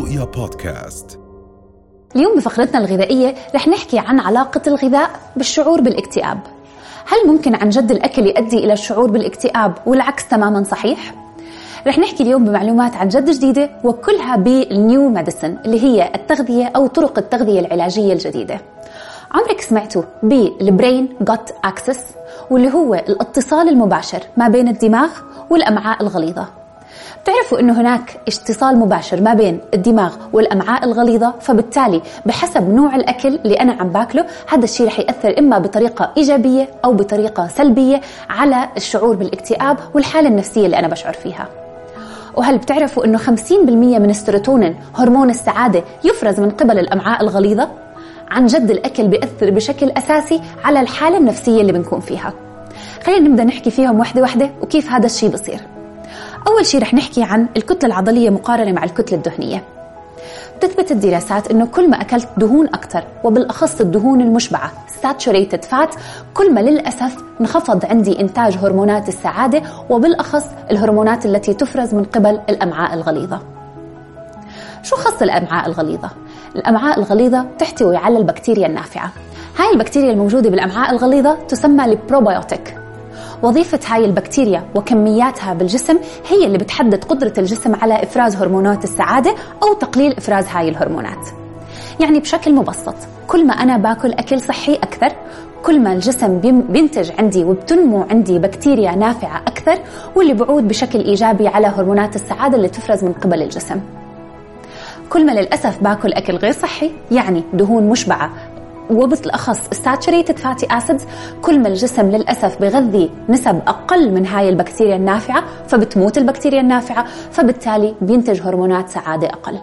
رؤيا بودكاست. اليوم بفقرتنا الغذائية رح نحكي عن علاقة الغذاء بالشعور بالاكتئاب. هل ممكن عن جد الأكل يؤدي إلى الشعور بالاكتئاب والعكس تماما صحيح؟ رح نحكي اليوم بمعلومات عن جد جديدة وكلها بال new medicine اللي هي التغذية أو طرق التغذية العلاجية الجديدة. عمرك سمعتوا بال brain gut axis واللي هو الاتصال المباشر ما بين الدماغ والأمعاء الغليظة؟ بتعرفوا إنه هناك اتصال مباشر ما بين الدماغ والأمعاء الغليظة فبالتالي بحسب نوع الأكل اللي أنا عم باكله هذا الشيء رح يأثر إما بطريقة إيجابية أو بطريقة سلبية على الشعور بالاكتئاب والحالة النفسية اللي أنا بشعر فيها. وهل بتعرفوا إنه 50% من السيروتونين هرمون السعادة يفرز من قبل الأمعاء الغليظة؟ عن جد الأكل بيأثر بشكل أساسي على الحالة النفسية اللي بنكون فيها. خلينا نبدأ نحكي فيهم وحدة وحدة وكيف هذا الشيء بصير. أول شيء رح نحكي عن الكتلة العضلية مقارنة مع الكتلة الدهنية. تثبت الدراسات أنه كل ما أكلت دهون أكثر وبالأخص الدهون المشبعة saturated fat كل ما للأسف انخفض عندي إنتاج هرمونات السعادة وبالأخص الهرمونات التي تفرز من قبل الأمعاء الغليظة. شو خص الأمعاء الغليظة؟ الأمعاء الغليظة تحتوي على البكتيريا النافعة. هاي البكتيريا الموجودة بالأمعاء الغليظة تسمى البروبيوتيك. وظيفة هاي البكتيريا وكمياتها بالجسم هي اللي بتحدد قدرة الجسم على إفراز هرمونات السعادة أو تقليل إفراز هاي الهرمونات. يعني بشكل مبسط كل ما أنا باكل أكل صحي أكثر كل ما الجسم بينتج عندي وبتنمو عندي بكتيريا نافعة أكثر واللي بعود بشكل إيجابي على هرمونات السعادة اللي تفرز من قبل الجسم. كل ما للأسف باكل أكل غير صحي يعني دهون مشبعة وبالأخص ال saturated fatty acids كل ما الجسم للأسف بغذي نسب أقل من هاي البكتيريا النافعة فبتموت البكتيريا النافعة فبالتالي بينتج هرمونات سعادة أقل.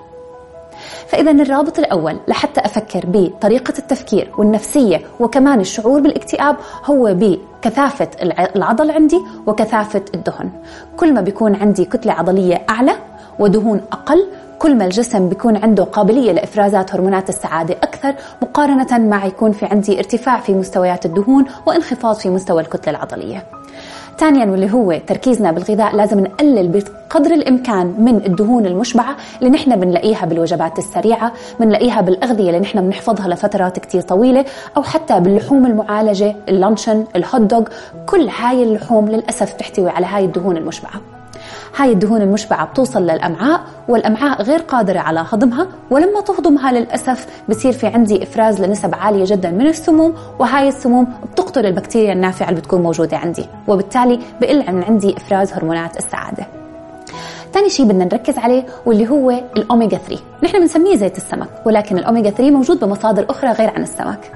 فإذا الرابط الأول لحتى أفكر بطريقة التفكير والنفسية وكمان الشعور بالاكتئاب هو بكثافة العضل عندي وكثافة الدهن. كل ما بيكون عندي كتلة عضلية أعلى ودهون أقل كل ما الجسم بيكون عنده قابلية لإفرازات هرمونات السعادة أكثر مقارنة مع يكون في عندي ارتفاع في مستويات الدهون وانخفاض في مستوى الكتلة العضلية ثانيا واللي هو تركيزنا بالغذاء لازم نقلل بقدر الإمكان من الدهون المشبعة اللي نحن بنلاقيها بالوجبات السريعة، بنلاقيها بالأغذية اللي نحن بنحفظها لفترات كثير طويلة، أو حتى باللحوم المعالجة، اللانشون، الهوت دوغ، كل هاي اللحوم للأسف تحتوي على هاي الدهون المشبعة. هاي الدهون المشبعة بتوصل للأمعاء والأمعاء غير قادرة على هضمها ولما تهضمها للأسف بصير في عندي إفراز لنسب عالية جدا من السموم وهاي السموم بتقتل البكتيريا النافعة اللي بتكون موجودة عندي وبالتالي بقل عن عندي إفراز هرمونات السعادة. ثاني شيء بدنا نركز عليه واللي هو الأوميجا 3 نحن بنسميه زيت السمك ولكن الأوميجا 3 موجود بمصادر أخرى غير عن السمك.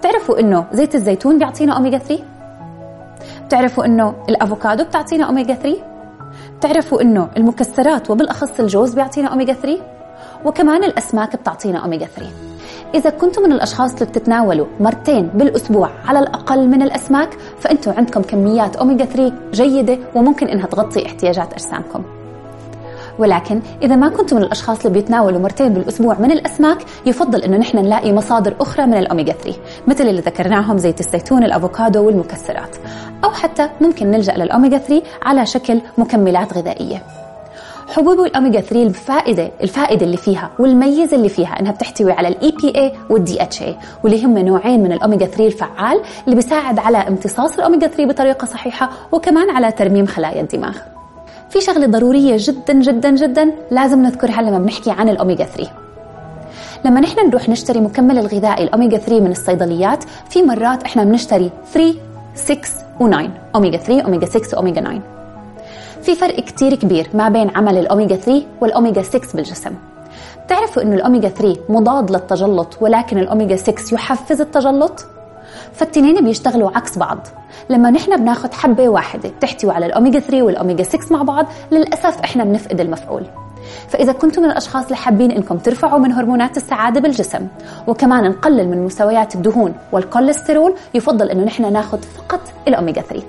بتعرفوا إنه زيت الزيتون بيعطينا اوميجا 3 بتعرفوا إنه الأفوكادو بتعطينا اوميجا 3 بتعرفوا إنه المكسرات وبالأخص الجوز بيعطينا اوميجا 3 وكمان الأسماك بتعطينا اوميجا 3 إذا كنتم من الأشخاص اللي بتتناولوا مرتين بالأسبوع على الأقل من الأسماك فأنتم عندكم كميات أوميجا 3 جيدة وممكن إنها تغطي احتياجات أجسامكم. ولكن إذا ما كنتم من الأشخاص اللي بيتناولوا مرتين بالأسبوع من الأسماك يفضل إنه نحن نلاقي مصادر أخرى من الأوميجا 3 مثل اللي ذكرناهم زيت الزيتون الأفوكادو والمكسرات. أو حتى ممكن نلجأ للأوميجا 3 على شكل مكملات غذائية. حبوب الاوميجا 3 الفائده الفائدة اللي فيها والميزة اللي فيها إنها بتحتوي على ال EPA وال DHA واللي هم نوعين من الاوميجا 3 الفعال اللي بيساعد على امتصاص الاوميجا 3 بطريقة صحيحة وكمان على ترميم خلايا الدماغ. في شغلة ضرورية جدا جدا جدا لازم نذكرها لما بنحكي عن الاوميجا 3 لما نحن نروح نشتري مكمل الغذائي الاوميجا 3 من الصيدليات في مرات إحنا بنشتري 3 6 و9 اوميجا 3 اوميجا 6 واوميجا 9 في فرق كتير كبير ما بين عمل الاوميجا 3 والاوميجا 6 بالجسم. بتعرفوا إنه الاوميجا 3 مضاد للتجلط ولكن الاوميجا 6 يحفز التجلط؟ فالتنين بيشتغلوا عكس بعض. لما نحن بناخذ حبة واحدة بتحتوي على الأوميجا 3 والأوميجا 6 مع بعض للأسف إحنا بنفقد المفعول. فإذا كنتم من الأشخاص اللي حابين إنكم ترفعوا من هرمونات السعادة بالجسم وكمان نقلل من مستويات الدهون والكوليسترول يفضل إنه نحن ناخذ فقط الأوميجا 3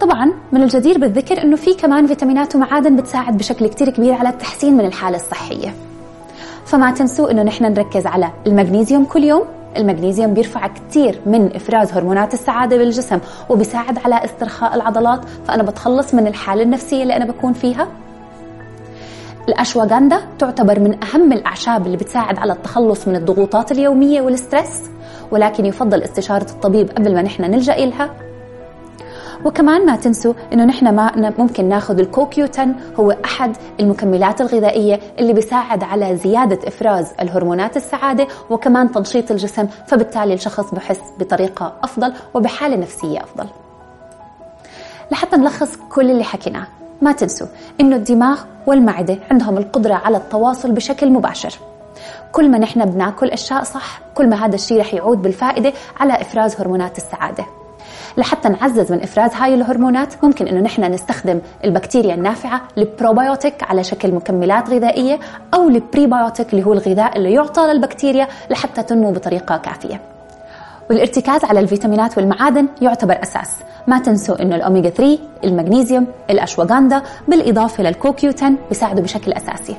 طبعا من الجدير بالذكر إنه في كمان فيتامينات ومعادن بتساعد بشكل كتير كبير على التحسين من الحالة الصحية. فما تنسوا إنه نحن نركز على المغنيسيوم كل يوم المغنيسيوم بيرفع كثير من إفراز هرمونات السعادة بالجسم وبيساعد على استرخاء العضلات فأنا بتخلص من الحالة النفسية اللي أنا بكون فيها. الأشواغندا تعتبر من أهم الأعشاب اللي بتساعد على التخلص من الضغوطات اليومية وال stress ولكن يفضل استشارة الطبيب قبل ما نحن نلجأ إلها. وكمان ما تنسوا إنه نحن ما ممكن ناخذ الكوكيوتن هو أحد المكملات الغذائية اللي بيساعد على زيادة إفراز الهرمونات السعادة وكمان تنشيط الجسم فبالتالي الشخص بحس بطريقة أفضل وبحالة نفسية أفضل. لحتى نلخص كل اللي حكيناه ما تنسوا إنه الدماغ والمعدة عندهم القدرة على التواصل بشكل مباشر. كل ما نحن بناكل أشياء صح كل ما هذا الشيء رح يعود بالفائدة على إفراز هرمونات السعادة. لحتى نعزز من إفراز هاي الهرمونات ممكن إنه نحن نستخدم البكتيريا النافعة البروبايوتيك على شكل مكملات غذائية أو البريبايوتيك اللي هو الغذاء اللي يعطى للبكتيريا لحتى تنمو بطريقة كافية. والارتكاز على الفيتامينات والمعادن يعتبر أساس. ما تنسوا أنه الأوميجا 3 المغنيسيوم الأشواغندا بالإضافة للكوكيوتن بيساعدوا بشكل أساسي.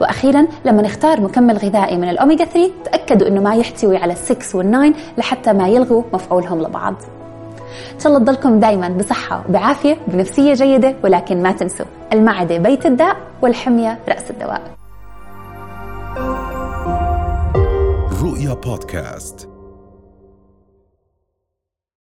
وأخيرا لما نختار مكمل غذائي من الاوميجا 3 تأكدوا إنه ما يحتوي على 6 وال9 لحتى ما يلغوا مفعولهم لبعض. إن شاء الله تضلكم دائما بصحة وبعافية بنفسية جيدة ولكن ما تنسوا المعدة بيت الداء والحمية رأس الدواء. رؤيا بودكاست.